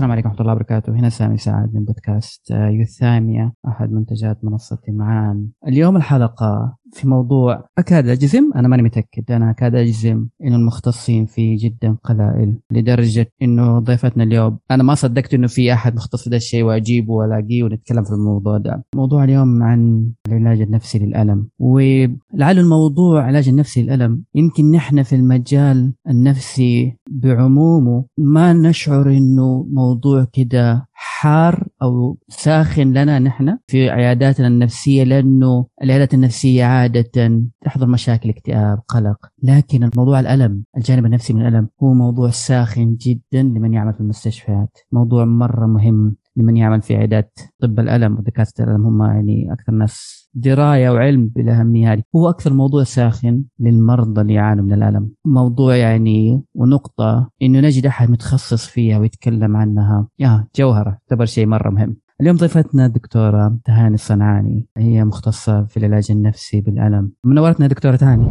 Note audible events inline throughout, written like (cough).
السلام عليكم ورحمة الله وبركاته. هنا سامي سعد من بودكاست يوثاميا أحد منتجات منصة معان اليوم الحلقة في موضوع أكاد أجزم أنا ماني متأكد. أنا أكاد أجزم إنه المختصين فيه جدا قلائل لدرجة إنه ضيفتنا اليوم أنا ما صدقت إنه في أحد مختص في الشيء وأجيبه وألاقيه ونتكلم في الموضوع ده. موضوع اليوم عن العلاج النفسي للألم. ولعل الموضوع علاج النفسي للألم يمكن نحن في المجال النفسي بعمومه ما نشعر إنه موضوع كده حار أو ساخن لنا نحن في عياداتنا النفسية لأنه العيادات النفسية عادة تحضر مشاكل اكتئاب قلق. لكن الموضوع الألم الجانب النفسي من الألم هو موضوع ساخن جدا لمن يعمل في المستشفيات. موضوع مرة مهم لمن يعمل في عيادات طب الألم ودكاتره الألم. هم يعني أكثر ناس دراية وعلم بالأهمية هذه. هو أكثر موضوع ساخن للمرضى اللي يعانوا من الألم. موضوع يعني ونقطة إنه نجد أحد متخصص فيها ويتكلم عنها. يا جوهرة تعتبر شيء مرة مهم. اليوم ضيفتنا الدكتورة تهاني الصنعاني. هي مختصة في العلاج النفسي بالألم. منورتنا دكتورة تهاني.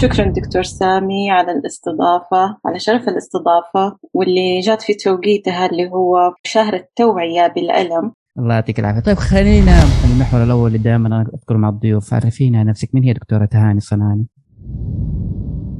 شكرا دكتور سامي على الاستضافة على شرف الاستضافة واللي جات في توقيتها اللي هو شهر التوعية بالألم. الله يعطيك العافية. طيب خلينا المحور الأول اللي دائما أذكر مع الضيوف عرفينا نفسك. من هي دكتورة تهاني الصنعاني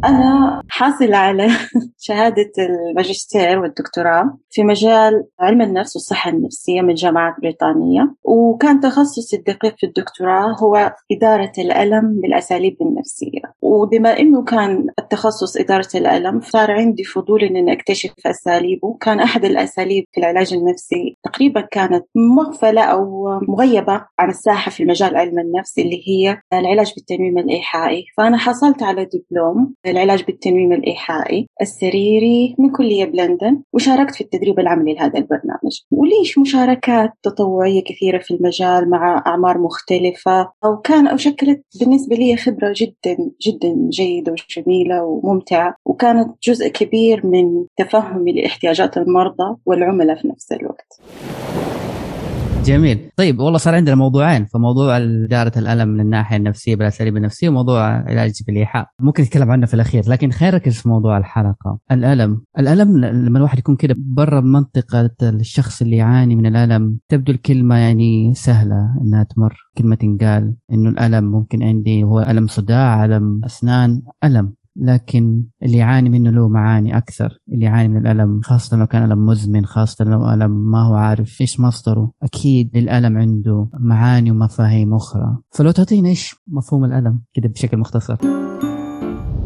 أنا حاصلة على (laughs) شهادة الماجستير والدكتوراه في مجال علم النفس والصحة النفسية من جامعة بريطانية. وكان تخصصي الدقيق في الدكتوراه هو إدارة الألم بالأساليب النفسية. وبما أنه كان التخصص إدارة الألم صار عندي فضول أن أكتشف أساليبه. كان أحد الأساليب في العلاج النفسي تقريبا كانت مغفلة أو مغيبة عن الساحة في مجال علم النفس اللي هي العلاج بالتنويم الإيحائي. فأنا حصلت على دبلوم العلاج بالتنويم الإيحائي السريري من كلية بلندن وشاركت في التدريب العملي لهذا البرنامج. وليش مشاركات تطوعية كثيرة في المجال مع أعمار مختلفة؟ أو كان أو شكلت بالنسبة لي خبرة جدا جدا جيدة وجميلة وممتعة وكانت جزء كبير من تفهمي لاحتياجات المرضى والعملاء في نفس الوقت. جميل. طيب والله صار عندنا موضوعين فموضوع إدارة الألم من الناحية النفسية بالأساليب النفسية وموضوع علاج بالإيحاء. ممكن نتكلم عنه في الأخير لكن خير ركز في موضوع الحلقة. الألم. الألم لما الواحد يكون كده برا منطقة الشخص اللي يعاني من الألم تبدو الكلمة يعني سهلة إنها تمر. كلمة تنقال إنه الألم ممكن عندي هو ألم صداع ألم أسنان ألم. لكن اللي يعاني منه له معاني أكثر اللي يعاني من الألم خاصة لو كان ألم مزمن خاصة لو ألم ما هو عارف إيش مصدره. أكيد للألم عنده معاني ومفاهيم أخرى. فلو تعطينا إيش مفهوم الألم كده بشكل مختصر؟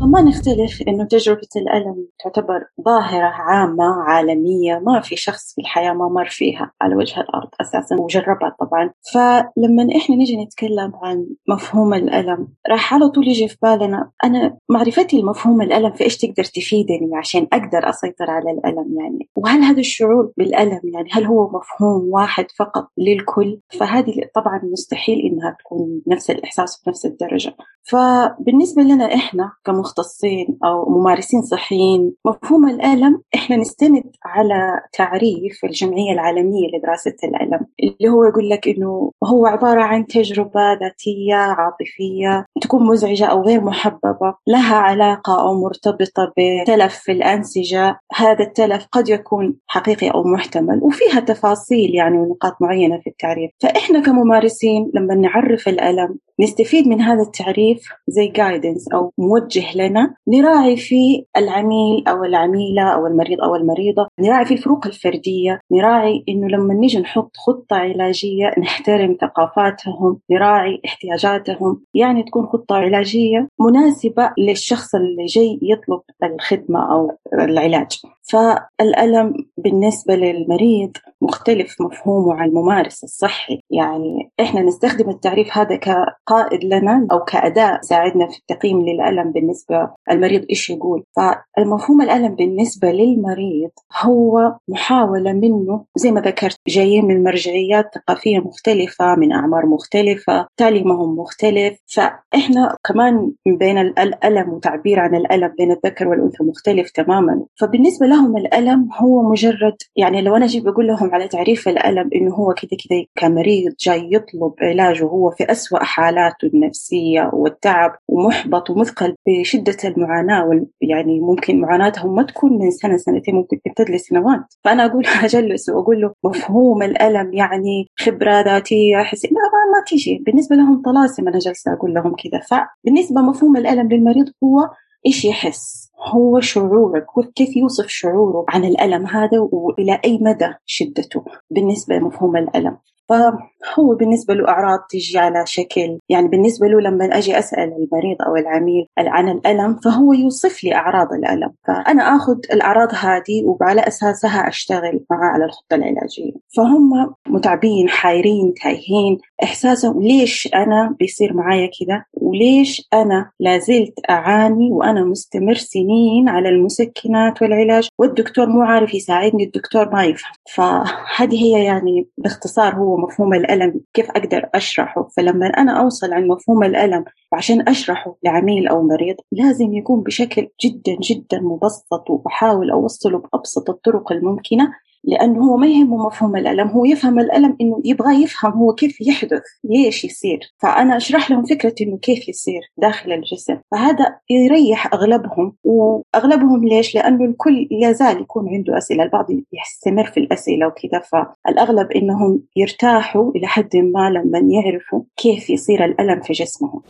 ما نختلف إنه تجربة الألم تعتبر ظاهرة عامة عالمية ما في شخص في الحياة ما مر فيها على وجه الأرض أساسا وجربها طبعا. فلما إحنا نجي نتكلم عن مفهوم الألم راح على طول يجي في بالنا أنا معرفتي لمفهوم الألم في إيش تقدر تفيدني عشان أقدر أسيطر على الألم يعني؟ وهل هذا الشعور بالألم يعني هل هو مفهوم واحد فقط للكل؟ فهذه طبعا مستحيل إنها تكون نفس الإحساس بنفس الدرجة. فبالنسبة لنا إحنا كمخ مختصين أو ممارسين صحيين. مفهوم الألم إحنا نستند على تعريف الجمعية العالمية لدراسة الألم اللي هو يقول لك إنه هو عبارة عن تجربة ذاتية عاطفية تكون مزعجة أو غير محببة لها علاقة أو مرتبطة بتلف في الأنسجة. هذا التلف قد يكون حقيقي أو محتمل وفيها تفاصيل يعني ونقاط معينة في التعريف. فإحنا كممارسين لما نعرف الألم نستفيد من هذا التعريف زي جايدنس أو موجه لنا نراعي في العميل أو العميلة أو المريض أو المريضة نراعي في الفروق الفردية نراعي إنه لما نيجي نحط خطة علاجية نحترم ثقافاتهم نراعي احتياجاتهم يعني تكون خطة علاجية مناسبة للشخص اللي جاي يطلب الخدمة أو العلاج. فالألم بالنسبة للمريض مختلف مفهومه عن الممارس الصحي يعني إحنا نستخدم التعريف هذا كقائد لنا أو كأداة تساعدنا في التقييم للألم بالنسبة المريض إيش يقول؟ فالمفهوم الألم بالنسبة للمريض هو محاولة منه زي ما ذكرت جايين من مرجعيات ثقافية مختلفة من أعمار مختلفة تعليمهم مختلف. فإحنا كمان بين الألم وتعبير عن الألم بين الذكر والأنثى مختلف تماما. فبالنسبة لهم الألم هو مجرد يعني لو أنا أجي بقول لهم لهم على تعريف الألم إنه هو كده كده كمريض جاي يطلب علاج وهو في أسوأ حالاته النفسية والتعب ومحبط ومثقل بشدة المعاناة يعني ممكن معاناتهم ما تكون من سنة سنتين ممكن تمتد لسنوات. فأنا أقول (laughs) أجلس وأقول له مفهوم الألم يعني خبرة ذاتية حسي ما, ما, ما تيجي. بالنسبة لهم طلاسم أنا جالسة أقول لهم كذا فبالنسبة مفهوم الألم للمريض هو إيش يحس؟ هو شعورك كيف يوصف شعوره عن الألم هذا وإلى أي مدى شدته بالنسبة لمفهوم الألم؟ فهو بالنسبة له أعراض تجي على شكل يعني بالنسبة له لما أجي أسأل المريض أو العميل عن الألم فهو يوصف لي أعراض الألم. فأنا أخذ الأعراض هذه وعلى أساسها أشتغل معاه على الخطة العلاجية. فهم متعبين حايرين تايهين. إحساسهم ليش أنا بيصير معايا كذا؟ وليش أنا لازلت أعاني وأنا مستمر سنين على المسكنات والعلاج؟ والدكتور مو عارف يساعدني الدكتور ما يفهم. فهذه هي يعني باختصار هو مفهوم الألم كيف أقدر أشرحه؟ فلما أنا أوصل عن مفهوم الألم وعشان أشرحه لعميل أو مريض لازم يكون بشكل جدا جدا مبسط وأحاول أوصله بأبسط الطرق الممكنة لأنه هو ما يهمه مفهوم الألم هو يفهم الألم إنه يبغى يفهم هو كيف يحدث ليش يصير. فأنا أشرح لهم فكرة إنه كيف يصير داخل الجسم. فهذا يريح أغلبهم وأغلبهم ليش؟ لأنه الكل يزال يكون عنده أسئلة البعض يستمر في الأسئلة وكذا فالأغلب إنهم يرتاحوا إلى حد ما لما يعرفوا كيف يصير الألم في جسمهم.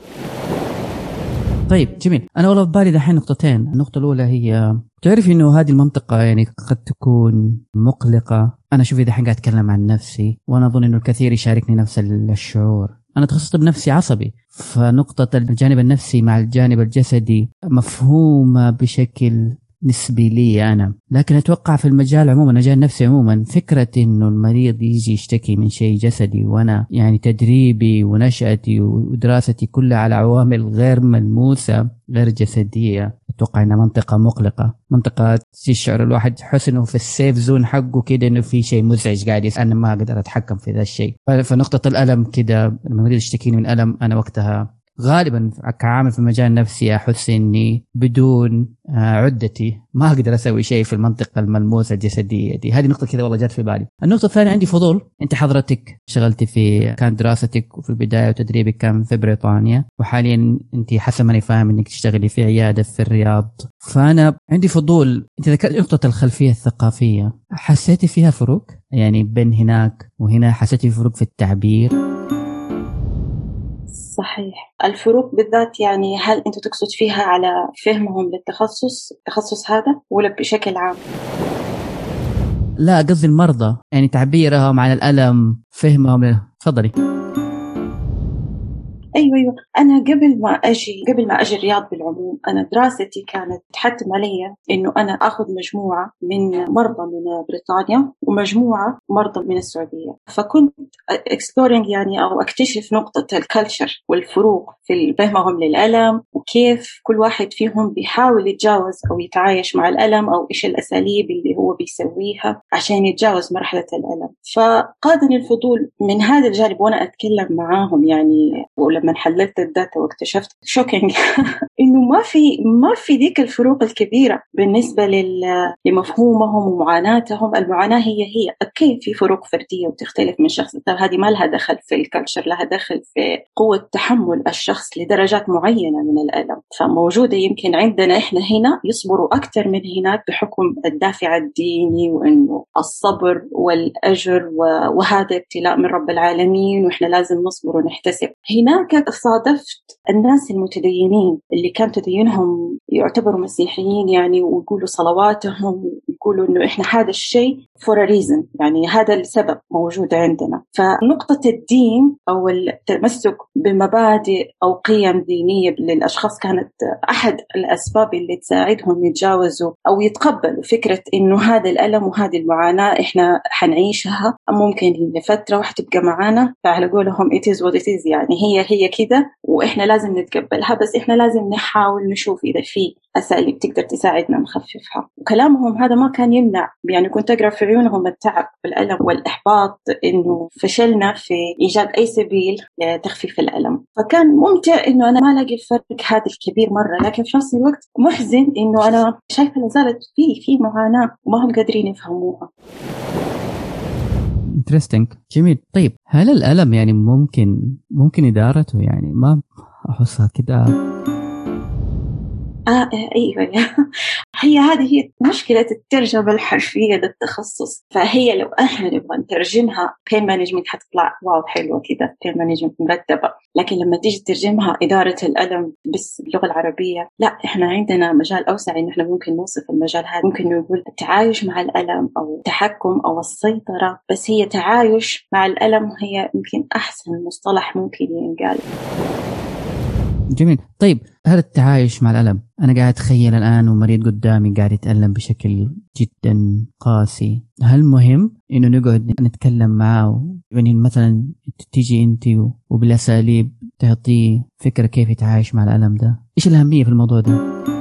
طيب جميل. أنا والله ببالي دحين نقطتين. النقطة الأولى هي تعرفي إنه هذه المنطقة يعني قد تكون مقلقة؟ أنا شوفي دحين قاعد أتكلم عن نفسي وأنا أظن إنه الكثير يشاركني نفس الشعور. أنا تخصصت بنفسي عصبي فنقطة الجانب النفسي مع الجانب الجسدي مفهومة بشكل نسبي لي أنا. لكن أتوقع في المجال عموما المجال النفسي عموما فكرة إنه المريض يجي يشتكي من شيء جسدي وأنا يعني تدريبي ونشأتي ودراستي كلها على عوامل غير ملموسة غير جسدية. أتوقع إنها منطقة مقلقة. منطقة تشعر الواحد يحس انه في السيف زون حقه كده إنه في شيء مزعج قاعد أنا ما أقدر أتحكم في ذا الشيء. فنقطة الألم كده المريض يشتكيني من ألم أنا وقتها غالبا كعامل في المجال النفسي احس إني بدون آه، عدتي ما أقدر أسوي شيء في المنطقة الملموسة الجسدية دي. هذه نقطة كذا والله جت في بالي. النقطة الثانية عندي فضول. أنت حضرتك اشتغلتي في كانت دراستك وفي البداية وتدريبك كان في بريطانيا وحاليا أنت حسب ماني فاهم إنك تشتغلي في عيادة في الرياض. فأنا عندي فضول. أنت ذكرت نقطة الخلفية الثقافية. حسيتي فيها فروق؟ يعني بين هناك وهنا حسيتي فروق في التعبير؟ صحيح. الفروق بالذات يعني هل أنت تقصد فيها على فهمهم للتخصص التخصص هذا ولا بشكل عام؟ لا قصدي المرضى. يعني تعبيرهم عن الألم فهمهم تفضلي. أيوه أيوه. أنا قبل ما أجي قبل ما أجي الرياض بالعموم أنا دراستي كانت تحتم علي إنه أنا آخذ مجموعة من مرضى من بريطانيا ومجموعة مرضى من السعودية. فكنت exploring يعني أو أكتشف نقطة ال culture والفروق في فهمهم للألم وكيف كل واحد فيهم بيحاول يتجاوز أو يتعايش مع الألم أو إيش الأساليب اللي هو بيسويها عشان يتجاوز مرحلة الألم. فقادني الفضول من هذا الجانب وأنا أتكلم معاهم يعني ولما لما حللت ال data واكتشفت shocking (laughs) إنه ما في ما في ذيك الفروق الكبيرة بالنسبة لمفهومهم ومعاناتهم، المعاناة هي هي، أكيد في فروق فردية وتختلف من شخص، هذه ما لها دخل في ال culture، لها دخل في قوة تحمل الشخص لدرجات معينة من الألم، فموجودة يمكن عندنا إحنا هنا يصبروا أكثر من هناك بحكم الدافع الديني. وإنه الصبر والأجر وهذا ابتلاء من رب العالمين وإحنا لازم نصبر ونحتسب، هناك صادفت الناس المتدينين اللي كان تدينهم يعتبروا مسيحيين يعني ويقولوا صلواتهم ويقولوا إنه إحنا هذا الشيء فور ريزن يعني هذا السبب موجود عندنا. فنقطة الدين أو التمسك بمبادئ أو قيم دينية للأشخاص كانت أحد الأسباب اللي تساعدهم يتجاوزوا أو يتقبلوا فكرة إنه هذا الألم وهذه المعاناة إحنا حنعيشها. ممكن لفترة وحتبقى معانا فعلى قولهم it is what it is. يعني هي هي كده وإحنا لازم نتقبلها بس إحنا لازم نحاول نشوف إذا في اساليب تقدر تساعدنا نخففها. وكلامهم هذا ما كان يمنع. يعني كنت أقرأ في عيونهم التعب والألم والإحباط إنه فشلنا في إيجاد أي سبيل لتخفيف الألم. فكان ممتع إنه أنا ما الاقي الفرق هذا الكبير مرة. لكن في نفس الوقت محزن إنه أنا شايفة لازالت في في معاناة وما هم قادرين يفهموها. interesting جميل. طيب هل الألم يعني ممكن ممكن إدارته يعني؟ ما أحسها كده. آه أيوه. (laughs) هي هذه هي مشكلة الترجمة الحرفية للتخصص. فهي لو إحنا نبغى نترجمها pain management حتطلع wow حلوة كذا pain management مرتبة. لكن لما تيجي تترجمها إدارة الألم بس باللغة العربية لا إحنا عندنا مجال أوسع إن إحنا ممكن نوصف المجال هذا. ممكن نقول التعايش مع الألم أو التحكم أو السيطرة بس هي تعايش مع الألم هي يمكن أحسن مصطلح ممكن ينقال. جميل. طيب هذا التعايش مع الألم. أنا قاعد أتخيل الآن ومريض قدامي قاعد يتألم بشكل جدا قاسي. هل مهم إنه نقعد نتكلم معه؟ يعني مثلا تيجي أنت وبالأساليب تعطيه فكرة كيف يتعايش مع الألم ده. إيش الأهمية في الموضوع ده؟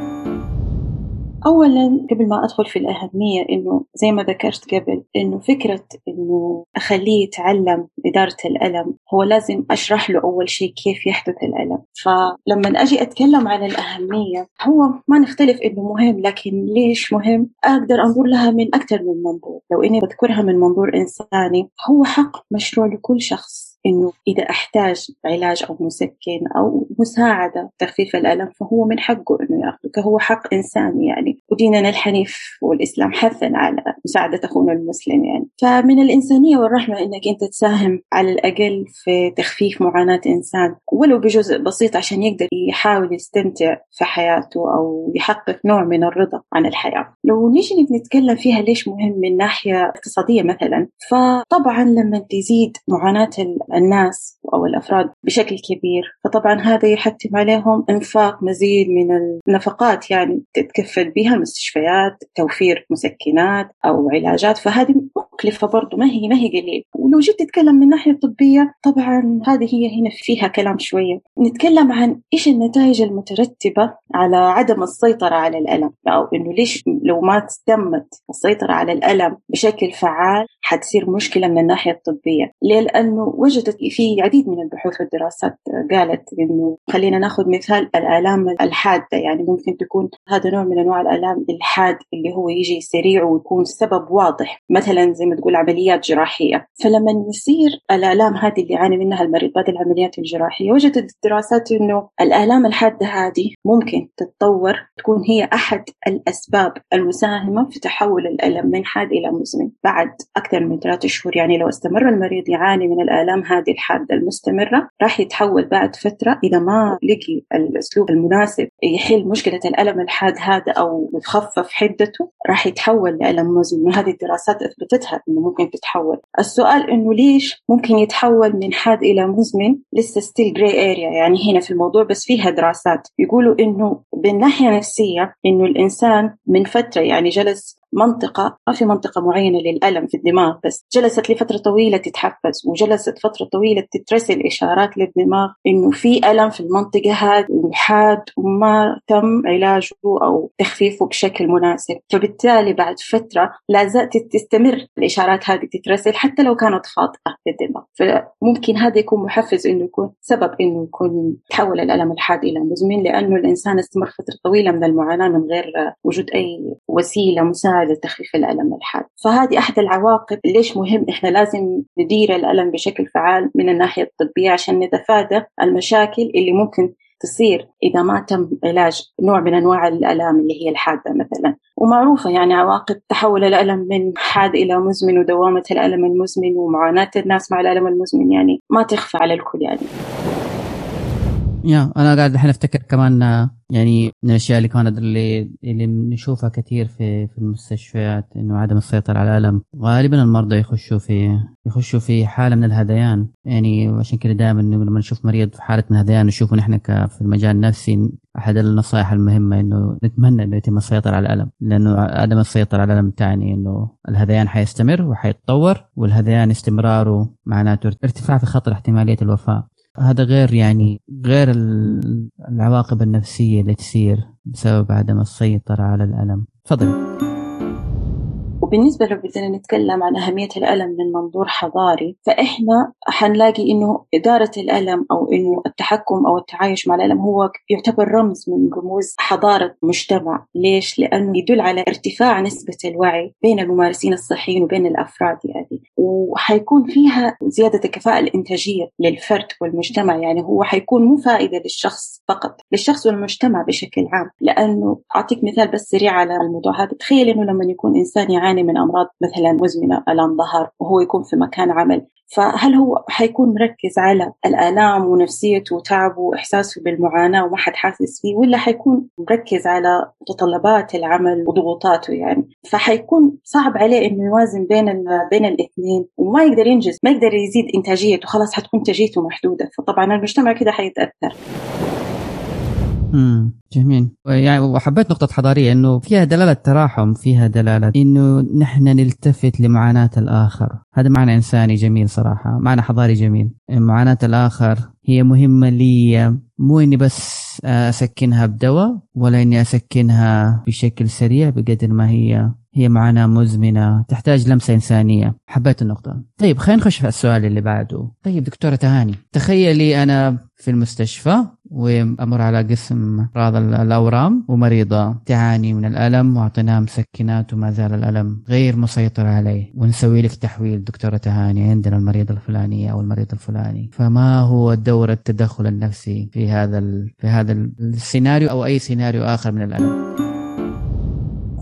أولا قبل ما أدخل في الأهمية إنه زي ما ذكرت قبل إنه فكرة إنه أخليه يتعلم إدارة الألم هو لازم أشرح له أول شيء كيف يحدث الألم. فلما أجي أتكلم عن الأهمية هو ما نختلف إنه مهم لكن ليش مهم؟ أقدر أنظر لها من أكثر من منظور. لو إني بذكرها من منظور إنساني هو حق مشروع لكل شخص. إنه إذا أحتاج علاج أو مسكن أو مساعدة تخفيف الألم فهو من حقه إنه يأخذه كهو حق إنساني يعني. وديننا الحنيف والإسلام حثا على مساعدة أخونا المسلم يعني. فمن الإنسانية والرحمة إنك أنت تساهم على الأقل في تخفيف معاناة إنسان ولو بجزء بسيط عشان يقدر يحاول يستمتع في حياته أو يحقق نوع من الرضا عن الحياة. لو نيجي نتكلم فيها ليش مهم من ناحية اقتصادية مثلا فطبعا لما تزيد معاناة الناس أو الأفراد بشكل كبير. فطبعا هذا يحتم عليهم إنفاق مزيد من النفقات يعني تتكفل بها المستشفيات توفير مسكنات أو علاجات. فهذه مكلفة برضو ما هي ما هي قليل. ولو جيت تتكلم من ناحية طبية طبعا هذه هي هنا فيها كلام شوية. نتكلم عن إيش النتائج المترتبة على عدم السيطرة على الألم أو إنه ليش لو ما تمت السيطرة على الألم بشكل فعال حتصير مشكلة من الناحية الطبية. ليه؟ لأنه وجدت في عديد من البحوث والدراسات قالت إنه خلينا ناخذ مثال الآلام الحادة يعني ممكن تكون هذا نوع من أنواع الآلام الحاد اللي هو يجي سريع ويكون سبب واضح. مثلا زي ما تقول عمليات جراحية. فلما يصير الآلام هذه اللي يعاني منها المريض بعد العمليات الجراحية. وجدت الدراسات إنه الآلام الحادة هذه ممكن تتطور تكون هي أحد الأسباب المساهمة في تحول الألم من حاد إلى مزمن. بعد أكثر من ثلاثة شهور يعني لو استمر المريض يعاني من الآلام هذه الحادة المستمرة راح يتحول بعد فترة إذا ما لقي الأسلوب المناسب يحل مشكلة الألم الحاد هذا أو يخفف حدته راح يتحول لألم مزمن. وهذه الدراسات أثبتتها إنه ممكن تتحول. السؤال إنه ليش ممكن يتحول من حاد إلى مزمن؟ لسه still gray area يعني هنا في الموضوع بس فيها دراسات. يقولوا إنه بالناحية النفسية إنه الإنسان من فترة يعني جلس منطقة ما في منطقة معينة للألم في الدماغ بس جلست لفترة طويلة تتحفز وجلست فترة طويلة تترسل إشارات للدماغ إنه في ألم في المنطقة هذه وحاد وما تم علاجه أو تخفيفه بشكل مناسب. فبالتالي بعد فترة لا زالت تستمر الإشارات هذه تترسل حتى لو كانت خاطئة للدماغ. فممكن هذا يكون محفز إنه يكون سبب إنه يكون تحول الألم الحاد إلى مزمن لأنه الإنسان استمر فترة طويلة من المعاناة من غير وجود أي وسيلة مساعدة لتخفيف الألم الحاد. فهذه أحد العواقب ليش مهم إحنا لازم ندير الألم بشكل فعال من الناحية الطبية عشان نتفادى المشاكل اللي ممكن تصير إذا ما تم علاج نوع من أنواع الآلام اللي هي الحادة مثلا. ومعروفة يعني عواقب تحول الألم من حاد إلى مزمن ودوامة الألم المزمن ومعاناة الناس مع الألم المزمن يعني ما تخفى على الكل يعني. يا أنا قاعد الحين أفتكر كمان يعني من الأشياء اللي كانت اللي اللي نشوفها كثير في في المستشفيات إنه عدم السيطرة على الألم. غالبا المرضى يخشوا في يخشوا في حالة من الهذيان. يعني عشان كذا دائما لما نشوف مريض في حالة من الهذيان نشوفه نحن في المجال النفسي أحد النصائح المهمة إنه نتمنى إنه يتم السيطرة على الألم. لأنه عدم السيطرة على الألم تعني إنه الهذيان حيستمر وحيتطور والهذيان استمراره معناته ارتفاع في خطر احتمالية الوفاة. هذا غير يعني غير العواقب النفسية اللي تصير بسبب عدم السيطرة على الألم. تفضل. وبالنسبة لو بدنا نتكلم عن أهمية الألم من منظور حضاري فإحنا حنلاقي إنه إدارة الألم أو إنه التحكم أو التعايش مع الألم هو يعتبر رمز من رموز حضارة مجتمع. ليش؟ لأنه يدل على ارتفاع نسبة الوعي بين الممارسين الصحيين وبين الأفراد. يعني وحيكون فيها زيادة الكفاءة الإنتاجية للفرد والمجتمع. يعني هو حيكون مو فائدة للشخص فقط للشخص والمجتمع بشكل عام. لأنه أعطيك مثال بس سريع على الموضوع هذا. تخيل إنه لما يكون إنسان يعاني من أمراض مثلا مزمنة ألم ظهر وهو يكون في مكان عمل فهل هو حيكون مركز على الآلام ونفسيته وتعبه وإحساسه بالمعاناة وما حد حاسس فيه ولا حيكون مركز على متطلبات العمل وضغوطاته يعني؟ فحيكون صعب عليه إنه يوازن بين بين الاثنين وما يقدر ينجز ما يقدر يزيد إنتاجيته خلاص حتكون إنتاجيته محدودة. فطبعا المجتمع كده حيتأثر. جميل. يعني وحبيت نقطة حضارية إنه فيها دلالة تراحم فيها دلالة إنه نحن نلتفت لمعاناة الآخر. هذا معنى إنساني جميل صراحة معنى حضاري جميل. معاناة الآخر هي مهمة لي مو إني بس أسكنها بدواء ولا إني أسكنها بشكل سريع بقدر ما هي هي معاناة مزمنة تحتاج لمسة إنسانية. حبيت النقطة. طيب خلينا نخش في السؤال اللي بعده. طيب دكتورة تهاني تخيلي أنا في المستشفى وأمر على قسم أمراض الأورام ومريضة. تعاني من الألم وأعطيناها مسكنات وما زال الألم غير مسيطر عليه. ونسوي لك تحويل دكتورة تهاني عندنا المريضة الفلانية أو المريض الفلاني. فما هو دور التدخل النفسي في هذا في هذا السيناريو أو أي سيناريو آخر من الألم؟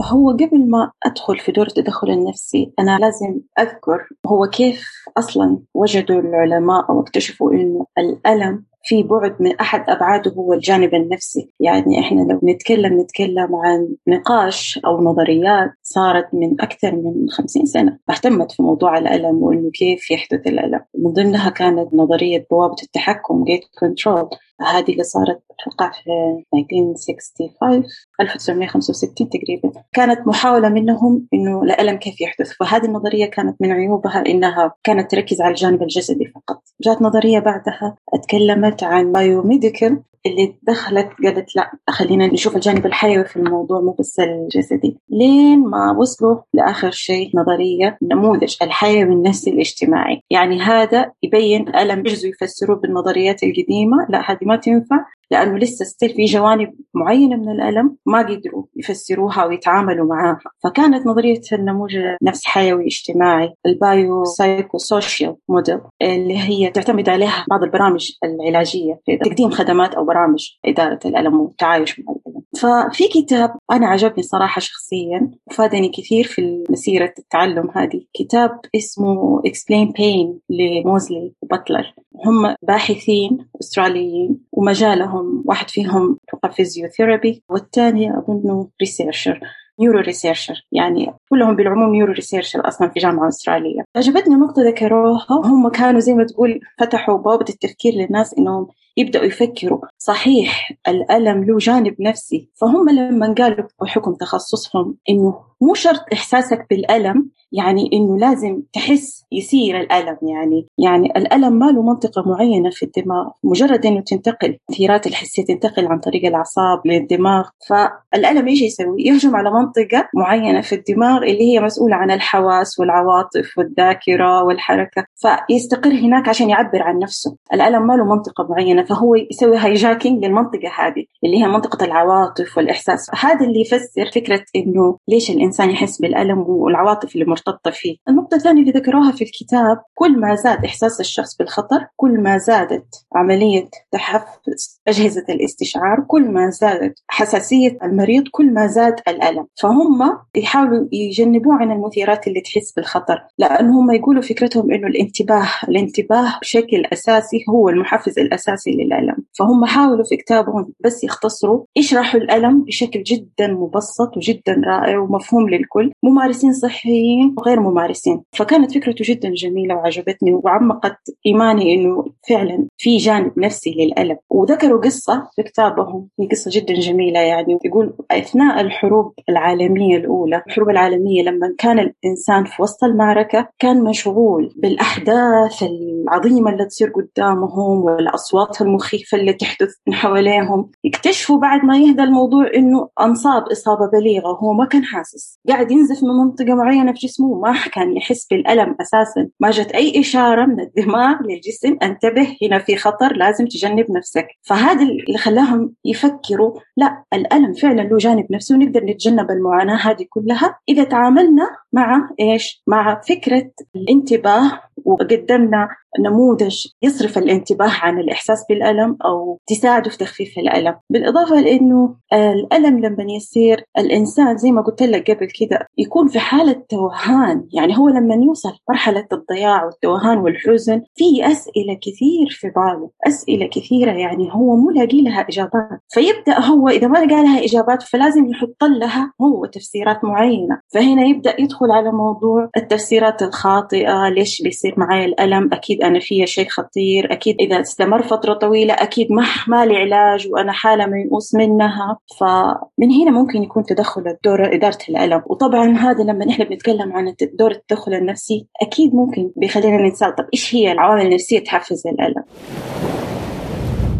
هو قبل ما أدخل في دور التدخل النفسي أنا لازم أذكر هو كيف أصلا وجدوا العلماء أو اكتشفوا إنه الألم في بعد من أحد أبعاده هو الجانب النفسي. يعني إحنا لو نتكلم نتكلم عن نقاش أو نظريات صارت من أكثر من خمسين سنة اهتمت في موضوع الألم وإنه كيف يحدث الألم. من ضمنها كانت نظرية بوابة التحكم gate control هذه اللي صارت أتوقع في 1965 1965 تقريبا. كانت محاولة منهم إنه الألم كيف يحدث. فهذه النظرية كانت من عيوبها إنها كانت تركز على الجانب الجسدي فقط. جاءت نظرية بعدها أتكلمت عن biomedical اللي دخلت قالت لا خلينا نشوف الجانب الحيوي في الموضوع مو بس الجسدي. لين ما وصلوا لآخر شيء نظرية نموذج الحيوي النفسي الاجتماعي. يعني هذا يبين ألم يجزوا يفسروه بالنظريات القديمة. لا هذه ما تنفع. لأنه لسه still في جوانب معينة من الألم ما قدروا يفسروها ويتعاملوا معاها. فكانت نظرية النموذج نفس حيوي اجتماعي ال bio psycho social model اللي هي تعتمد عليها بعض البرامج العلاجية في تقديم خدمات أو برامج إدارة الألم والتعايش مع الألم. ففي كتاب أنا عجبني صراحة شخصيا وفادني كثير في مسيرة التعلم هذه. كتاب اسمه Explain Pain لموزلي وباتلر هم باحثين أستراليين ومجالهم واحد فيهم توقع physiotherapy والثاني أظنه researcher neuro researcher يعني كلهم بالعموم neuro researcher أصلا في جامعة أسترالية. عجبتني نقطة ذكروها. هم كانوا زي ما تقول فتحوا بوابه التفكير للناس إنهم يبدأوا يفكروا صحيح الألم له جانب نفسي فهم لما قالوا بحكم تخصصهم إنه مو شرط إحساسك بالألم يعني إنه لازم تحس يصير الألم يعني يعني الألم ما له منطقة معينة في الدماغ مجرد إنه تنتقل التيارات الحسية تنتقل عن طريق الأعصاب للدماغ فالألم إيش يسوي؟ يهجم على منطقة معينة في الدماغ اللي هي مسؤولة عن الحواس والعواطف والذاكرة والحركة فيستقر هناك عشان يعبر عن نفسه الألم ما له منطقة معينة فهو يسوي هايجاكينج للمنطقة هذه اللي هي منطقة العواطف والإحساس. هذا اللي يفسر فكرة إنه ليش الإنسان يحس بالألم والعواطف اللي مرتبطة فيه. النقطة الثانية اللي ذكروها في الكتاب كل ما زاد إحساس الشخص بالخطر كل ما زادت عملية تحفز أجهزة الاستشعار كل ما زادت حساسية المريض كل ما زاد الألم. فهم يحاولوا يجنبوه عن المثيرات اللي تحس بالخطر لأن هم يقولوا فكرتهم إنه الانتباه الانتباه بشكل أساسي هو المحفز الأساسي للألم. فهم حاولوا في كتابهم بس يختصروا يشرحوا الألم بشكل جدا مبسط وجدا رائع ومفهوم للكل. ممارسين صحيين وغير ممارسين. فكانت فكرته جدا جميلة وعجبتني وعمقت إيماني إنه فعلا في جانب نفسي للألم. وذكروا قصة في كتابهم هي قصة جدا جميلة يعني. يقول أثناء الحروب العالمية الأولى الحروب العالمية لما كان الإنسان في وسط المعركة كان مشغول بالأحداث العظيمة اللي تصير قدامهم والأصوات المخيفة اللي تحدث من حواليهم. يكتشفوا بعد ما يهدى الموضوع إنه أنصاب إصابة بليغة هو ما كان حاسس. قاعد ينزف من منطقة معينة في جسمه ما كان يحس بالألم أساسا. ما جت أي إشارة من الدماغ للجسم انتبه هنا في خطر لازم تجنب نفسك. فهذا اللي خلاهم يفكروا لا الألم فعلا له جانب نفسي ونقدر نتجنب المعاناة هذه كلها. إذا تعاملنا مع إيش؟ مع فكرة الانتباه وقدمنا نموذج يصرف الانتباه عن الإحساس بالألم أو تساعده في تخفيف الألم. بالإضافة لأنه الألم لما يصير الإنسان زي ما قلت لك قبل كده يكون في حالة توهان. يعني هو لما يوصل مرحلة الضياع والتوهان والحزن في أسئلة كثير في باله. أسئلة كثيرة يعني هو مو لاقي لها إجابات. فيبدأ هو إذا ما لقى لها إجابات فلازم يحط لها هو تفسيرات معينة. فهنا يبدأ يدخل على موضوع التفسيرات الخاطئة ليش بيصير معي الألم؟ أكيد أنا فيها شيء خطير. أكيد إذا استمر فترة طويلة أكيد ما ما لي علاج وأنا حالة ميؤوس منها. فمن هنا ممكن يكون تدخل الدور إدارة الألم. وطبعا هذا لما نحن بنتكلم عن دور التدخل النفسي أكيد ممكن بيخلينا نسأل طب إيش هي العوامل النفسية تحفز الألم؟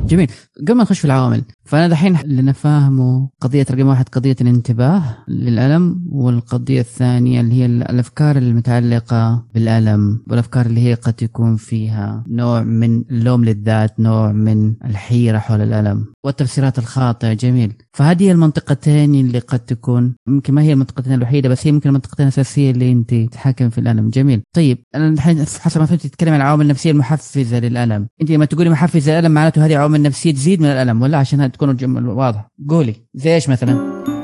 جميل. قبل ما نخش في العوامل فأنا دحين اللي أنا فاهمه قضية رقم واحد قضية الانتباه للألم والقضية الثانية اللي هي الأفكار المتعلقة بالألم والأفكار اللي هي قد يكون فيها نوع من اللوم للذات نوع من الحيرة حول الألم والتفسيرات الخاطئة. جميل. فهذه المنطقتين اللي قد تكون يمكن ما هي المنطقتين الوحيدة بس هي يمكن المنطقتين الأساسية اللي أنت تتحكم في الألم. جميل. طيب أنا الحين حسب ما فهمت تتكلم عن العوامل النفسية المحفزة للألم. أنت لما تقولي محفزة للألم معناته هذه عوامل نفسية تزيد من الألم ولا؟ عشان تكون الجمل واضحة. قولي زي إيش مثلا؟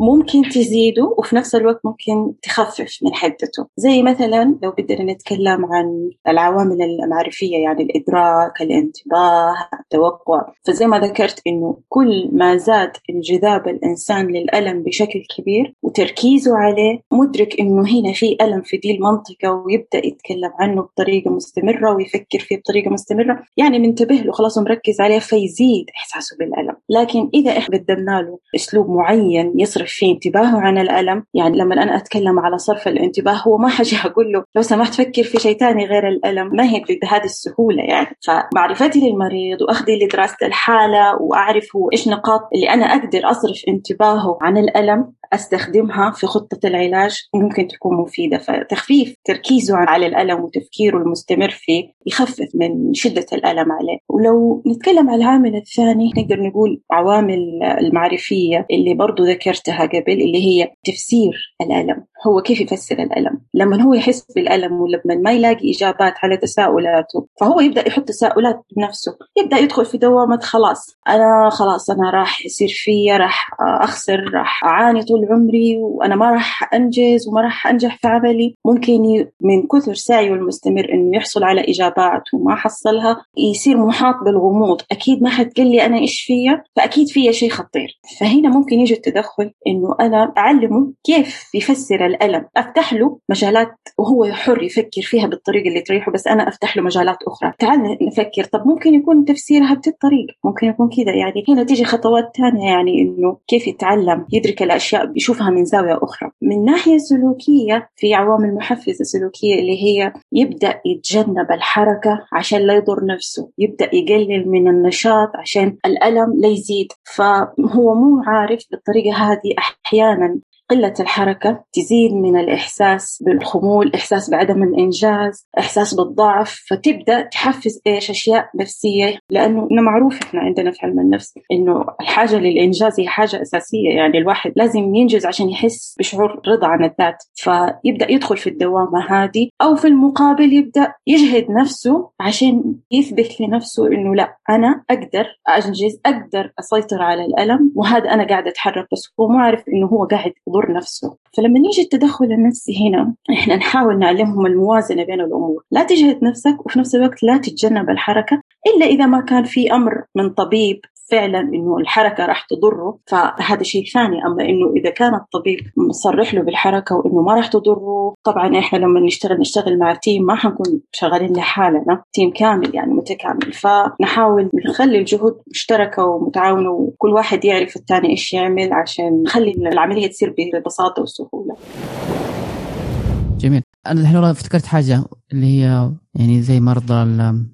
ممكن تزيده وفي نفس الوقت ممكن تخفف من حدته. زي مثلا لو بدنا نتكلم عن العوامل المعرفية يعني الإدراك الانتباه التوقع. فزي ما ذكرت إنه كل ما زاد انجذاب الإنسان للألم بشكل كبير وتركيزه عليه مدرك إنه هنا في ألم في دي المنطقة ويبدأ يتكلم عنه بطريقة مستمرة ويفكر فيه بطريقة مستمرة. يعني منتبه له خلاص مركز عليه فيزيد إحساسه بالألم. لكن إذا إحنا قدمنا له أسلوب معين يصرف يصرف في انتباهه عن الألم. يعني لما أنا أتكلم على صرف الانتباه هو ما حاجة أقول له لو سمحت فكر في شيء ثاني غير الألم. ما هي بهذه السهولة يعني. فمعرفتي للمريض وأخذي لدراسة الحالة وأعرف هو إيش نقاط اللي أنا أقدر أصرف انتباهه عن الألم أستخدمها في خطة العلاج. ممكن تكون مفيدة. فتخفيف تركيزه على الألم وتفكيره المستمر فيه يخفف من شدة الألم عليه. ولو نتكلم عن العامل الثاني نقدر نقول عوامل المعرفية اللي برضو ذكرتها. قبل اللي هي تفسير الألم هو كيف يفسر الألم؟ لما هو يحس بالألم ولما ما يلاقي إجابات على تساؤلاته فهو يبدأ يحط تساؤلات بنفسه يبدأ يدخل في دوامة خلاص أنا خلاص أنا راح يصير فيا راح أخسر راح أعاني طول عمري وأنا ما راح أنجز وما راح أنجح في عملي. ممكن من كثر سعيه المستمر إنه يحصل على إجابات وما حصلها يصير محاط بالغموض أكيد ما حد قال لي أنا إيش فيا؟ فأكيد فيا شيء خطير. فهنا ممكن يجي التدخل إنه أنا أعلمه كيف يفسر الألم. أفتح له مجالات وهو حر يفكر فيها بالطريقة اللي تريحه بس أنا أفتح له مجالات أخرى. تعال نفكر طب ممكن يكون تفسيرها بهالطريقة ممكن يكون كذا يعني. هنا تيجي خطوات ثانية يعني إنه كيف يتعلم يدرك الأشياء يشوفها من زاوية أخرى. من ناحية سلوكية في عوامل محفزة سلوكية اللي هي يبدأ يتجنب الحركة عشان لا يضر نفسه يبدأ يقلل من النشاط عشان الألم لا يزيد. فهو مو عارف بالطريقة هذه أحيانا قلة الحركة تزيد من الإحساس بالخمول إحساس بعدم الإنجاز إحساس بالضعف. فتبدأ تحفز إيش؟ أشياء نفسية لأنه إنه معروف إحنا عندنا في علم النفس إنه الحاجة للإنجاز هي حاجة أساسية. يعني الواحد لازم ينجز عشان يحس بشعور رضا عن الذات. فيبدأ يدخل في الدوامة هذه أو في المقابل يبدأ يجهد نفسه عشان يثبت لنفسه إنه لا أنا أقدر أنجز أقدر أسيطر على الألم وهذا أنا قاعد أتحرك بس هو مو عارف إنه هو قاعد يضر نفسه. فلما نيجي التدخل النفسي هنا إحنا نحاول نعلمهم الموازنة بين الأمور. لا تجهد نفسك وفي نفس الوقت لا تتجنب الحركة إلا إذا ما كان في أمر من طبيب فعلا إنه الحركة راح تضره. فهذا شيء ثاني أما إنه إذا كان الطبيب مصرح له بالحركة وإنه ما راح تضره طبعا إحنا لما نشتغل نشتغل مع تيم ما حنكون شغالين لحالنا تيم كامل يعني متكامل. فنحاول نخلي الجهود مشتركة ومتعاونة وكل واحد يعرف الثاني إيش يعمل عشان نخلي العملية تصير ببساطة وسهولة. جميل. أنا الحين افتكرت حاجة اللي هي يعني زي مرضى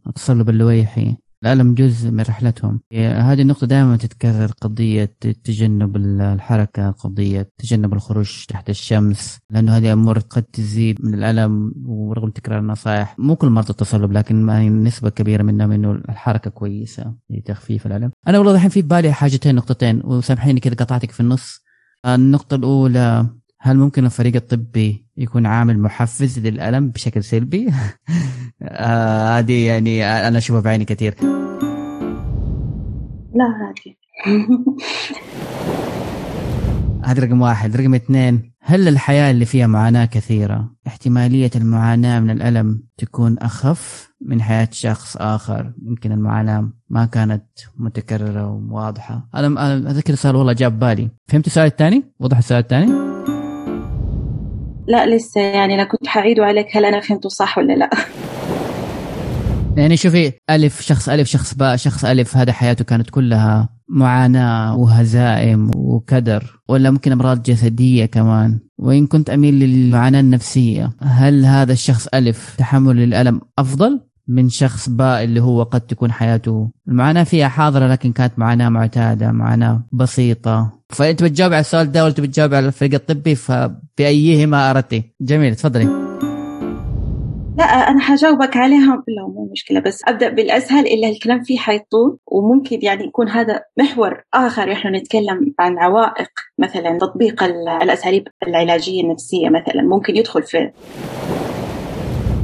التصلب اللويحي الألم جزء من رحلتهم. هذه النقطة دائما تتكرر قضية تجنب الحركة قضية تجنب الخروج تحت الشمس لأنه هذه أمور قد تزيد من الألم ورغم تكرار النصائح. مو كل مرضى التصلب لكن نسبة كبيرة منهم إنه الحركة كويسة لتخفيف الألم. أنا والله الحين في بالي حاجتين نقطتين وسامحيني كذا قطعتك في النص. النقطة الأولى هل ممكن الفريق الطبي يكون عامل محفز للألم بشكل سلبي؟ (laughs) آه، هذه يعني أنا أشوفها بعيني كثير. لا عادي. (laughs) هذا رقم واحد. رقم اثنين هل الحياة اللي فيها معاناة كثيرة؟ احتمالية المعاناة من الألم تكون أخف من حياة شخص آخر. يمكن المعاناة ما كانت متكررة وواضحة. أنا أذكر السؤال والله جاب بالي. فهمت السؤال الثاني؟ وضح السؤال الثاني؟ لا لسه يعني أنا كنت حعيده عليك هل أنا فهمته صح ولا لا. يعني شوفي ألف شخص ألف شخص باء شخص ألف هذا حياته كانت كلها معاناة وهزائم وكدر ولا ممكن أمراض جسدية كمان. وإن كنت أميل للمعاناة النفسية هل هذا الشخص ألف تحمل للألم أفضل؟ من شخص باء اللي هو قد تكون حياته. المعاناة فيها حاضرة لكن كانت معاناة معتادة معاناة بسيطة. فأنت بتجاوب على السؤال ده ولا بتجاوب على الفريق الطبي فبأيهما أردتي؟ جميل تفضلي. لا أنا حجاوبك عليها لا مو مشكلة بس أبدأ بالأسهل إلا الكلام فيه حيطول وممكن يعني يكون هذا محور آخر. إحنا نتكلم عن عوائق مثلا تطبيق الأساليب العلاجية النفسية مثلا ممكن يدخل في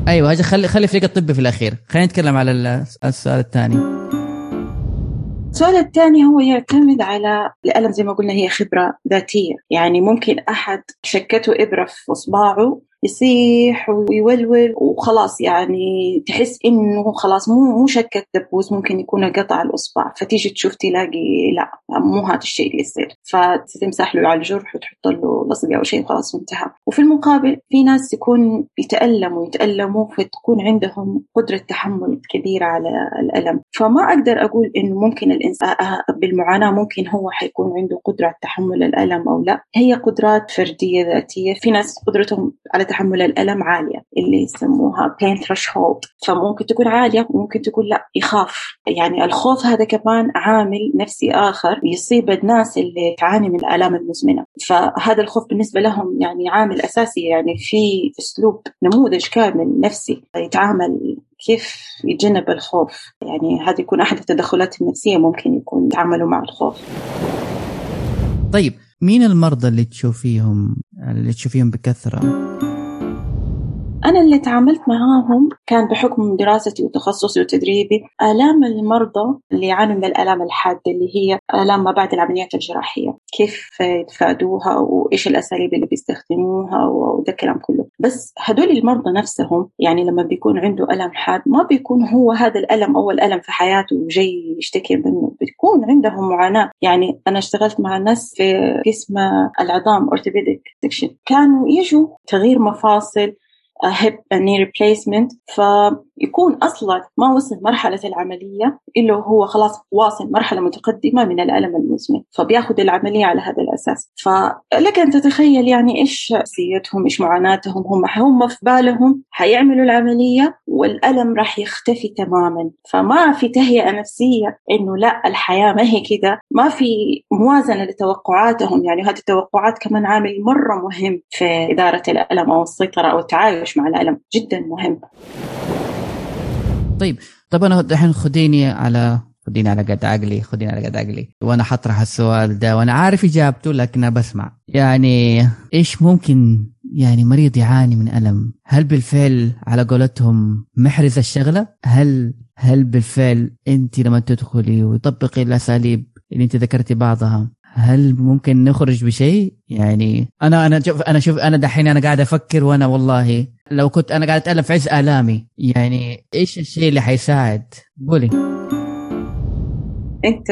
أيوه خلي خلي فريق الطبي في الأخير. خلينا نتكلم على السؤال الثاني. السؤال الثاني هو يعتمد على الألم زي ما قلنا هي خبرة ذاتية. يعني ممكن أحد شكته إبرة في إصبعه يصيح ويولول وخلاص يعني تحس إنه خلاص مو مو شكة دبوس ممكن يكون قطع الأصبع. فتيجي تشوف تلاقي لا مو هذا الشيء اللي يصير. فتمسح له على الجرح وتحط له لصقة أو شيء خلاص انتهى. وفي المقابل في ناس يكون يتألموا يتألموا فتكون عندهم قدرة تحمل كبيرة على الألم. فما أقدر أقول إنه ممكن الإنسان بالمعاناة ممكن هو حيكون عنده قدرة على تحمل الألم أو لا. هي قدرات فردية ذاتية. في ناس قدرتهم على تحمل الألم عالية اللي يسموها pain threshold. فممكن تكون عالية وممكن تكون لا يخاف. يعني الخوف هذا كمان عامل نفسي آخر يصيب الناس اللي تعاني من الآلام المزمنة. فهذا الخوف بالنسبة لهم يعني عامل أساسي يعني في أسلوب نموذج كامل نفسي يتعامل كيف يتجنب الخوف. يعني هذا يكون أحد التدخلات النفسية ممكن يكون يتعاملوا مع الخوف. طيب مين المرضى اللي تشوفيهم اللي تشوفيهم بكثرة؟ أنا اللي تعاملت معاهم كان بحكم دراستي وتخصصي وتدريبي آلام المرضى اللي يعانوا من الآلام الحادة اللي هي آلام ما بعد العمليات الجراحية. كيف يتفادوها وإيش الأساليب اللي بيستخدموها وده الكلام كله. بس هدول المرضى نفسهم يعني لما بيكون عنده ألم حاد ما بيكون هو هذا الألم أول ألم في حياته وجاي يشتكي منه. بتكون عندهم معاناة. يعني أنا اشتغلت مع ناس في قسم العظام أورثوبيديك كانوا يجوا تغيير مفاصل هيب ني ريبليسمنت فيكون أصلا ما وصل مرحلة العملية إلا هو خلاص واصل مرحلة متقدمة من الألم المزمن. فبياخذ العملية على هذا الأساس. فلك أن تتخيل يعني إيش نفسيتهم إيش معاناتهم هم هم في بالهم. حيعملوا العملية والألم راح يختفي تماما. فما في تهيئة نفسية إنه لا الحياة ما هي كذا ما في موازنة لتوقعاتهم. يعني هذه التوقعات كمان عامل مرة مهم في إدارة الألم أو السيطرة أو التعايش. مع الالم جدا مهم. طيب طب أنا الحين خديني على خديني على قد عقلي خديني على قد عقلي. وأنا حطرح السؤال ده وأنا عارف إجابته لكن بسمع. يعني إيش ممكن يعني مريض يعاني من ألم؟ هل بالفعل على قولتهم محرز الشغلة؟ هل هل بالفعل أنت لما تدخلي وتطبقي الأساليب اللي أنت ذكرتي بعضها هل ممكن نخرج بشيء؟ يعني أنا أنا شوف أنا شوف أنا دحين أنا قاعد أفكر وأنا والله لو كنت أنا قاعد أتألم في عز آلامي. يعني إيش الشيء اللي حيساعد؟ قولي. انت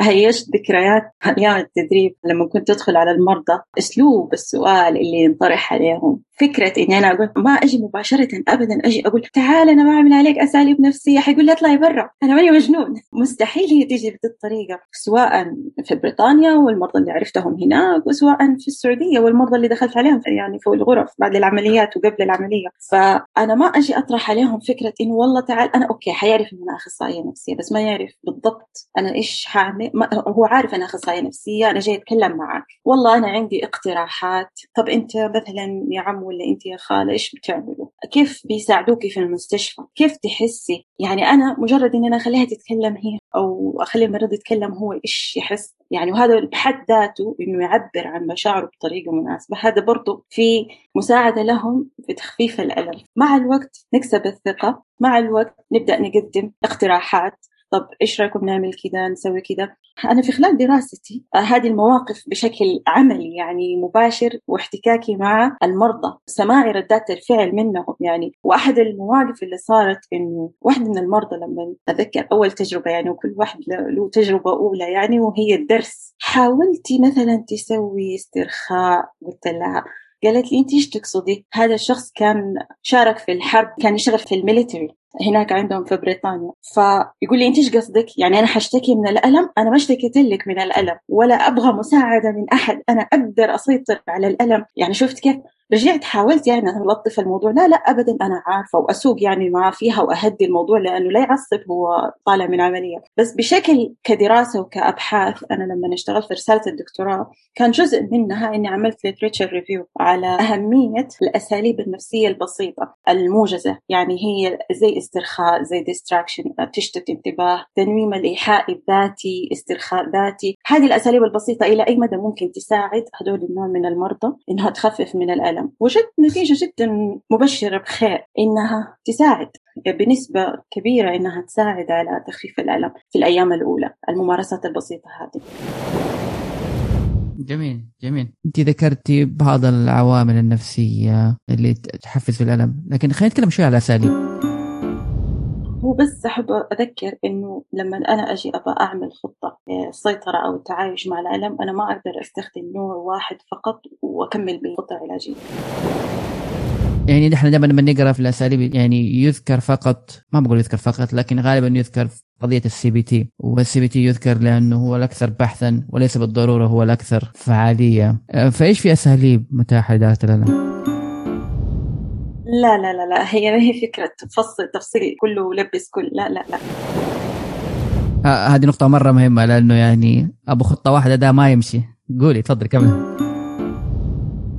هيشت ذكريات أيام التدريب لما كنت ادخل على المرضى أسلوب السؤال اللي ينطرح عليهم فكرة إني أنا أقول ما أجي مباشرة ابدا أجي أقول تعال أنا بعمل عليك أساليب نفسية حيقول لي اطلعي برا أنا ماني مجنون. مستحيل هي تيجي بهذه الطريقة سواء في بريطانيا والمرضى اللي عرفتهم هناك وسواء في السعودية والمرضى اللي دخلت عليهم يعني في الغرف بعد العمليات وقبل العملية. فأنا ما أجي أطرح عليهم فكرة إنه والله تعال أنا أوكي حيعرف ان أنا أخصائية نفسية بس ما يعرف بالضبط أنا إيش حاعمل هو عارف أنا أخصائية نفسية أنا جاي أتكلم معك. والله أنا عندي اقتراحات. طب أنت مثلا يا عم ولا أنت يا خالة إيش بتعملوا؟ كيف بيساعدوكي في المستشفى؟ كيف تحسي؟ يعني أنا مجرد إن أنا أخليها تتكلم هي أو أخلي المريض يتكلم هو إيش يحس؟ يعني وهذا بحد ذاته إنه يعبر عن مشاعره بطريقة مناسبة. هذا برضه في مساعدة لهم في تخفيف الألم. مع الوقت نكسب الثقة مع الوقت نبدأ نقدم اقتراحات. طب إيش رأيكم نعمل كذا نسوي كذا أنا في خلال دراستي آه، هذه المواقف بشكل عملي يعني مباشر واحتكاكي مع المرضى سماعي ردات الفعل منهم يعني. وأحد المواقف اللي صارت إنه واحد من المرضى لما أتذكر أول تجربة يعني وكل واحد له تجربة أولى يعني وهي الدرس. حاولتي مثلا تسوي استرخاء قلت لها قالت لي أنت إيش تقصدي؟ هذا الشخص كان شارك في الحرب كان يشتغل في military. هناك عندهم في بريطانيا. فيقول لي انت إيش قصدك؟ يعني أنا حشتكي من الألم؟ أنا ما اشتكيت لك من الألم ولا أبغى مساعدة من أحد. أنا أقدر أسيطر على الألم. يعني شفت كيف رجعت حاولت يعني ألطف الموضوع لا لا أبدا أنا عارفة وأسوق يعني معاه فيها وأهدي الموضوع لأنه لا يعصب هو طالع من عملية. بس بشكل كدراسة وكأبحاث أنا لما اشتغلت في رسالة الدكتوراه كان جزء منها إني عملت literature review على أهمية الأساليب النفسية البسيطة الموجزة. يعني هي زي استرخاء زي distraction تشتت انتباه تنويم الإيحاء الذاتي استرخاء ذاتي. هذه الأساليب البسيطة إلى أي مدى ممكن تساعد هدول النوع من المرضى إنها تخفف من الألم. العالم. وجدت نتيجة جدا مبشرة بخير إنها تساعد بنسبة كبيرة إنها تساعد على تخفيف الألم في الأيام الأولى. الممارسات البسيطة هذه. جميل جميل. انت ذكرتي بعض العوامل النفسية اللي تحفز في الألم لكن خلينا نتكلم شوي على الأساليب. هو بس أحب أذكر إنه لما أنا أجي أبغى أعمل خطة السيطرة أو التعايش مع الألم أنا ما أقدر أستخدم نوع واحد فقط وأكمل بخطة علاجية يعني نحن دائما لما نقرأ في الأساليب يعني يذكر فقط ما بقول يذكر فقط لكن غالبا يذكر قضية ال CBT وال CBT يذكر لأنه هو الأكثر بحثا وليس بالضرورة هو الأكثر فعالية. فإيش في أساليب متاحة لإدارة الالم؟ لا لا لا لا هي ما هي فكرة تفصل تفصيل كله ولبس كل لا لا لا. هذه نقطة مرة مهمة لأنه يعني أبو خطة واحدة ده ما يمشي. قولي تفضل كمل.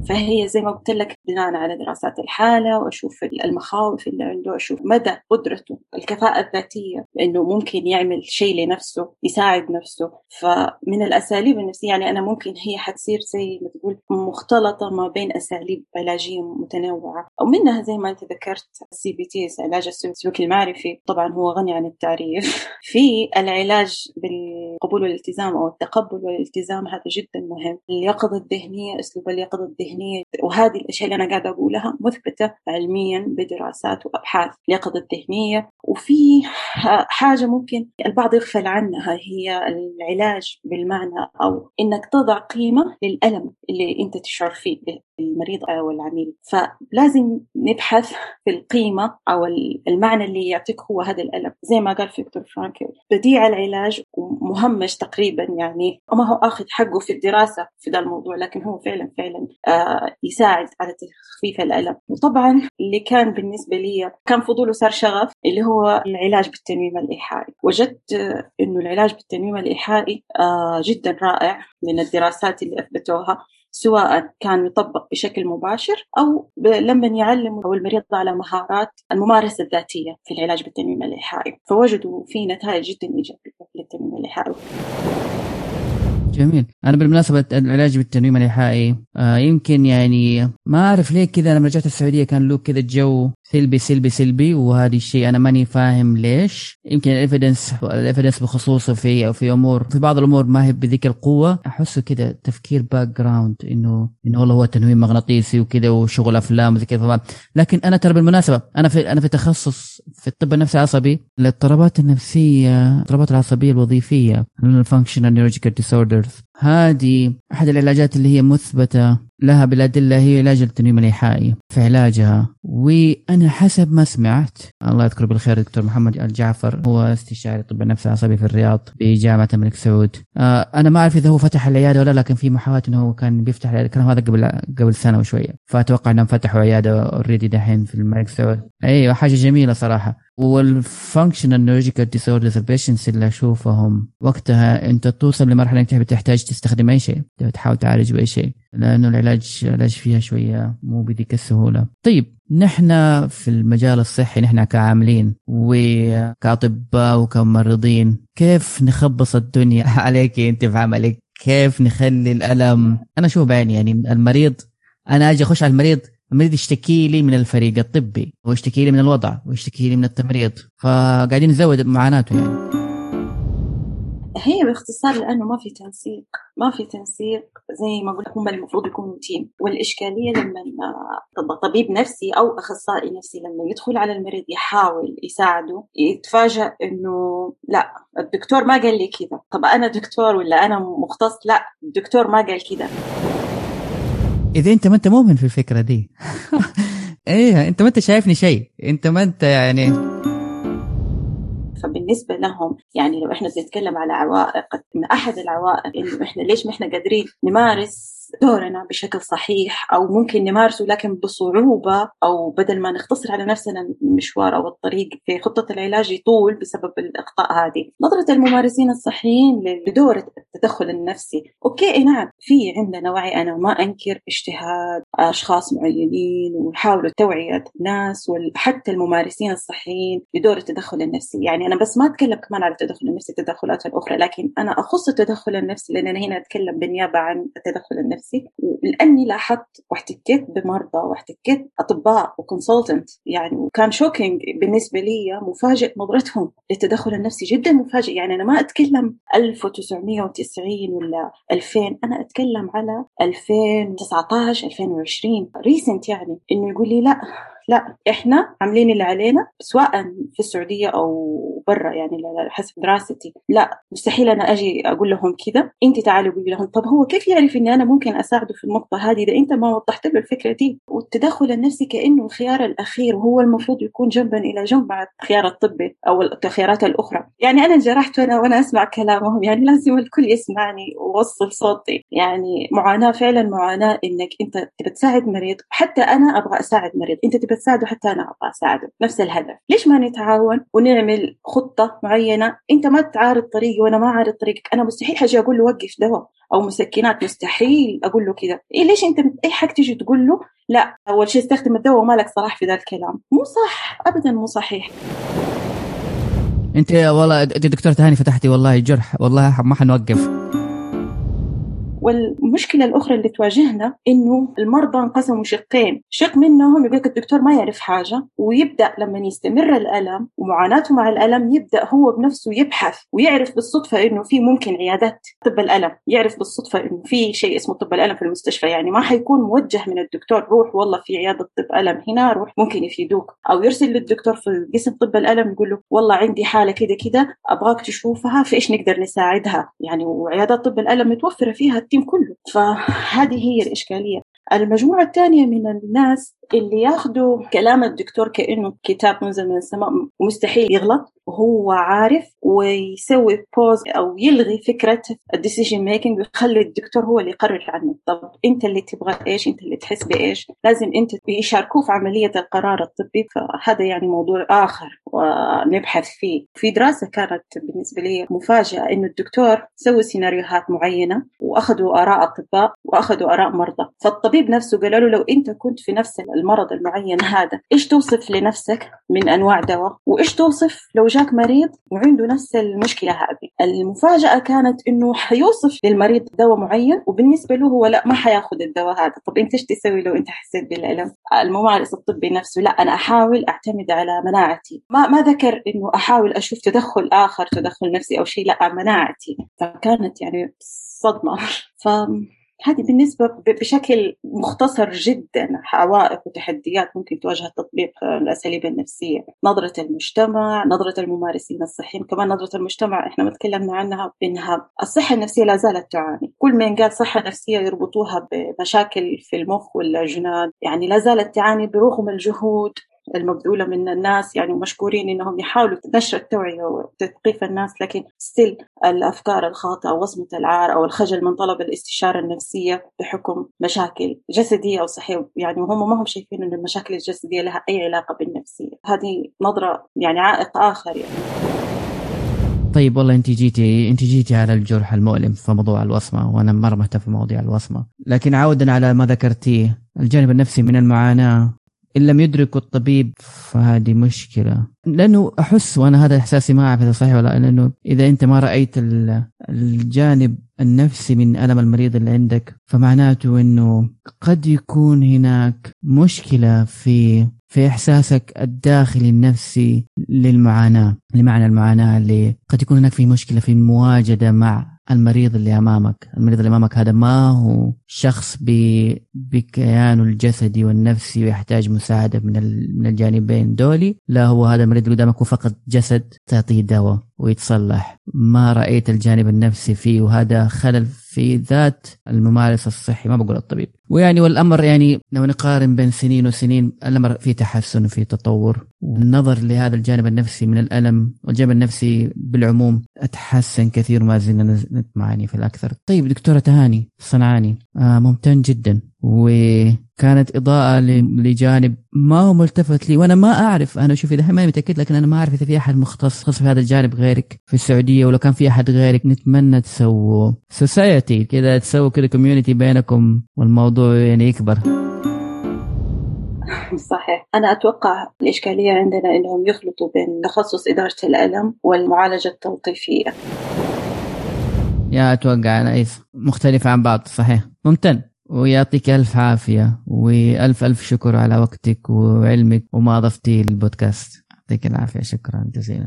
فهي زي ما قلت لك بناء على دراسات الحالة وأشوف المخاوف اللي عنده أشوف مدى قدرته الكفاءة الذاتية لأنه ممكن يعمل شيء لنفسه يساعد نفسه. فمن الأساليب النفسية يعني أنا ممكن هي حتصير زي ما تقول مختلطة ما بين أساليب علاجية متنوعة أو منها زي ما أنت ذكرت ال CBT علاج السلوك المعرفي. طبعا هو غني عن التعريف. (laughs) في العلاج بالقبول والالتزام أو التقبل والالتزام هذا جدا مهم. اليقظة الذهنية أسلوب اليقظة الذهنية الذهنية وهذه الأشياء اللي أنا قاعدة أقولها مثبتة علميا بدراسات وأبحاث اليقظة الذهنية. وفي حاجة ممكن البعض يغفل عنها هي العلاج بالمعنى أو إنك تضع قيمة للألم اللي أنت تشعر فيه. المريض أو العميل. فلازم نبحث في القيمة أو المعنى اللي يعطيك هو هذا الألم. زي ما قال فيكتور فرانكل بديع العلاج مهمش تقريبا يعني. ما هو أخذ حقه في الدراسة في ذا الموضوع لكن هو فعلا فعلا آه يساعد على تخفيف الألم. وطبعا اللي كان بالنسبة لي كان فضوله صار شغف اللي هو العلاج بالتنويم الإيحائي وجدت أنه العلاج بالتنويم الإيحائي آه جدا رائع من الدراسات اللي أثبتوها. سواء كان يطبق بشكل مباشر أو لما يعلم أو المريض على مهارات الممارسة الذاتية في العلاج بالتنويم الإيحائي فوجدوا في نتائج جدا إيجابية للتنويم الإيحائي جميل. أنا بالمناسبة العلاج بالتنويم الايحائي آه يمكن يعني ما أعرف ليه كذا لما رجعت السعودية كان له كذا الجو سلبي سلبي سلبي وهذا الشيء أنا ماني فاهم ليش. يمكن ال evidence ال evidence بخصوصه في أو في أمور في بعض الأمور ما هي بذيك القوه أحسه كذا تفكير background إنه إنه والله هو تنويم مغناطيسي وكذا وشغل أفلام وزي كذا لكن أنا ترى بالمناسبة أنا في أنا في تخصص في الطب النفسي العصبي الاضطرابات النفسية الاضطرابات العصبية الوظيفية ال functional neurological disorders هذه أحد العلاجات اللي هي مثبتة لها بالأدلة هي علاج التنويم الإيحائي في علاجها. وأنا حسب ما سمعت الله يذكره بالخير الدكتور محمد الجعفر هو استشاري طب النفس العصبي في الرياض بجامعة الملك سعود. آه أنا ما أعرف إذا هو فتح العيادة ولا لكن في محاولات إنه هو كان بيفتح الكلام هذا قبل قبل سنة وشوية. فأتوقع إنهم فتحوا عيادة already دحين في الملك سعود. أيوه حاجة جميلة صراحة. وال functional neurological disorders ال patients اللي أشوفهم وقتها أنت توصل لمرحلة انك بتحتاج تستخدم أي شيء تحاول تعالج بأي شيء لأنه العلاج العلاج فيها شوية مو بذيك السهولة. طيب نحن في المجال الصحي نحن كعاملين وكأطباء وكممرضين كيف نخبص الدنيا؟ (laughs) عليك أنت في عملك كيف نخلي الألم؟ أنا أشوف بعيني يعني المريض أنا أجي أخش على المريض المريض يشتكي لي من الفريق الطبي ويشتكي لي من الوضع ويشتكي لي من التمريض. فقاعدين نزود معاناته يعني. هي باختصار لأنه ما في تنسيق ما في تنسيق زي ما قلت هم المفروض يكونوا تيم. والإشكالية لما طبيب نفسي أو أخصائي نفسي لما يدخل على المريض يحاول يساعده يتفاجأ إنه لا الدكتور ما قال لي كذا. طب أنا دكتور ولا أنا مختص؟ لا الدكتور ما قال كذا. إذا أنت ما أنت مؤمن في الفكرة دي. (laughs) إيه أنت ما أنت شايفني شيء. أنت ما أنت يعني. فبالنسبة لهم يعني لو إحنا بنتكلم على عوائق من أحد العوائق انه إحنا ليش ما إحنا قادرين نمارس دورنا بشكل صحيح أو ممكن نمارسه لكن بصعوبة أو بدل ما نختصر على نفسنا المشوار أو الطريق في خطة العلاج يطول بسبب الإخطاء هذه. نظرة الممارسين الصحيين لدور التدخل النفسي، أوكي نعم في عندنا وعي أنا ما أنكر اجتهاد أشخاص معينين ويحاولوا توعية الناس وحتى الممارسين الصحيين لدور التدخل النفسي، يعني أنا بس ما أتكلم كمان على التدخل النفسي التدخلات الأخرى لكن أنا أخص التدخل النفسي لأن أنا هنا أتكلم بالنيابة عن التدخل النفسي. نفسي لاني لاحظت واحتكيت بمرضى واحتكيت أطباء و consultant يعني وكان shocking بالنسبة لي مفاجئ نظرتهم للتدخل النفسي جدا مفاجئ. يعني أنا ما أتكلم 1990 ولا 2000 أنا أتكلم على 2019 2020 recent يعني إنه يقول لي لا لا إحنا عاملين اللي علينا سواء في السعودية أو برا يعني حسب دراستي. لا مستحيل أنا أجي أقول لهم كذا. انت تعالي قولي لهم. طب هو كيف يعرف إني أنا ممكن أساعده في النقطة هذه؟ إذا أنت ما وضحت له الفكرة دي والتدخل النفسي كأنه الخيار الأخير وهو المفروض يكون جنبا إلى جنب مع الخيار الطبي أو الخيارات الأخرى. يعني أنا انجرحت وأنا وأنا أسمع كلامهم. يعني لازم الكل يسمعني ووصل صوتي. يعني معاناة فعلا معاناة إنك أنت تبى تساعد مريض. حتى أنا أبغى أساعد مريض. أنت تبى تساعده حتى أنا أبغى اساعده نفس الهدف. ليش ما نتعاون ونعمل خطة معينة؟ أنت ما تعارض طريقي وأنا ما أعارض طريقك. أنا مستحيل حاجي أقول له وقف دواء أو مسكنات مستحيل أقول له كذا. إيه ليش أنت أي حاجة تيجي تقول له؟ لا أول شيء استخدم الدواء وما لك صلاح في ذا الكلام. مو صح. ابدا مو صحيح. أنت والله أنت دكتور تهاني فتحتي والله جرح. والله ما حنوقف. والمشكلة الأخرى اللي تواجهنا إنه المرضى انقسموا شقين. شق منهم يقول لك الدكتور ما يعرف حاجة ويبدأ لما يستمر الألم ومعاناته مع الألم يبدأ هو بنفسه يبحث ويعرف بالصدفة إنه في ممكن عيادات طب الألم. يعرف بالصدفة إنه في شيء اسمه طب الألم في المستشفى. يعني ما حيكون موجه من الدكتور روح والله في عيادة طب ألم هنا روح ممكن يفيدوك. أو يرسل للدكتور في قسم طب الألم يقول له والله عندي حالة كده كده أبغاك تشوفها في إيش نقدر نساعدها؟ يعني وعيادات طب الألم متوفرة فيها ال team كله. فهذه هي الإشكالية. المجموعة الثانية من الناس اللي ياخذوا كلام الدكتور كأنه كتاب منزل من السماء ومستحيل يغلط وهو عارف ويسوي pause أو يلغي فكرة ال decision making ويخلي الدكتور هو اللي يقرر عنه. طب أنت اللي تبغى إيش؟ أنت اللي تحس بإيش؟ لازم أنت يشاركوه في عملية القرار الطبي. فهذا يعني موضوع آخر. ونبحث فيه. في دراسة كانت بالنسبة لي مفاجأة إنه الدكتور سوى سيناريوهات معينة وأخذوا آراء أطباء وأخذوا آراء مرضى. فالطبيب نفسه قال له لو أنت كنت في نفس المرض المعين هذا إيش توصف لنفسك من أنواع دواء؟ وإيش توصف لو جاك مريض وعنده نفس المشكلة هذه؟ المفاجأة كانت إنه حيوصف للمريض دواء معين وبالنسبة له هو لا ما حيأخذ الدواء هذا. طب أنت إيش تسوي لو أنت حسيت بالألم؟ الممارس الطبي نفسه لا أنا أحاول أعتمد على مناعتي. ما ما ذكر إنه أحاول أشوف تدخل آخر تدخل نفسي أو شيء لا مناعتي. فكانت يعني صدمة. ف هذه بالنسبة بشكل مختصر جدا عوائق وتحديات ممكن تواجه تطبيق الأساليب النفسية. نظرة المجتمع نظرة الممارسين الصحيين. كمان نظرة المجتمع إحنا ما تكلمنا عنها إنها الصحة النفسية لا زالت تعاني. كل ما قال صحة نفسية يربطوها بمشاكل في المخ والجنان يعني لا زالت تعاني برغم الجهود. المبذولة من الناس يعني مشكورين إنهم يحاولوا نشر التوعية وتثقيف الناس لكن ستيل الأفكار الخاطئة وصمة العار أو الخجل من طلب الاستشارة النفسية بحكم مشاكل جسدية أو صحية يعني وهم ما هم شايفين إن المشاكل الجسدية لها أي علاقة بالنفسية. هذه نظرة يعني عائق آخر يعني. طيب والله أنت جيتي أنت جيتي على الجرح المؤلم في موضوع الوصمة وأنا مره مهتم في مواضيع الوصمة. لكن عودا على ما ذكرتيه الجانب النفسي من المعاناة. إن لم يدركوا الطبيب فهذه مشكلة. لأنه أحس وأنا هذا إحساسي ما أعرف إذا صحيح ولا لأنه إذا أنت ما رأيت الجانب النفسي من ألم المريض اللي عندك فمعناته إنه قد يكون هناك مشكلة في في إحساسك الداخلي النفسي للمعاناة لمعنى المعاناة اللي قد يكون هناك في مشكلة في المواجده مع المريض اللي أمامك. المريض اللي أمامك هذا ما هو شخص بكيانه الجسدي والنفسي ويحتاج مساعدة من من الجانبين. دولي لا هو هذا المريض اللي قدامك هو فقط جسد تعطيه دواء. ويتصلح. ما رأيت الجانب النفسي فيه وهذا خلل في ذات الممارس الصحي ما بقول الطبيب. ويعني والأمر يعني لو نقارن بين سنين وسنين الأمر في تحسن وفي تطور. والنظر لهذا الجانب النفسي من الألم والجانب النفسي بالعموم أتحسن كثير ما زلنا نعاني في الأكثر. طيب دكتورة تهاني صنعاني. آه ممتن جدا. وكانت إضاءة لجانب ما هو ملتفت لي وأنا ما أعرف. أنا شوفي دحين ما متأكد لكن أنا ما أعرف إذا في أحد مختص في هذا الجانب غيرك في السعودية ولو كان في أحد غيرك نتمنى تسووا society كذا تسووا كذا community بينكم والموضوع يعني يكبر. صحيح. أنا أتوقع الإشكالية عندنا أنهم يخلطوا بين تخصص إدارة الألم والمعالجة التلطيفية يا أتوقع أنا مختلفة عن بعض صحيح. ممتن. ويعطيك ألف عافية وألف ألف شكر على وقتك وعلمك وما أضفتي للبودكاست. يعطيك العافية. شكرا. جزيلا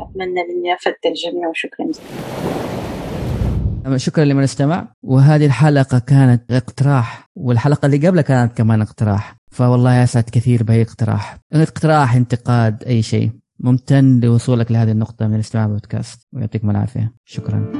أتمنى أني أفدت الجميع وشكرا جزيلا. شكرا لمن استمع. وهذه الحلقة كانت اقتراح والحلقة اللي قبلها كانت كمان اقتراح. فوالله أسعد كثير بأي اقتراح اقتراح انتقاد أي شيء. ممتن لوصولك لهذه النقطة من الاستماع بودكاست ويعطيكم العافية. شكرا.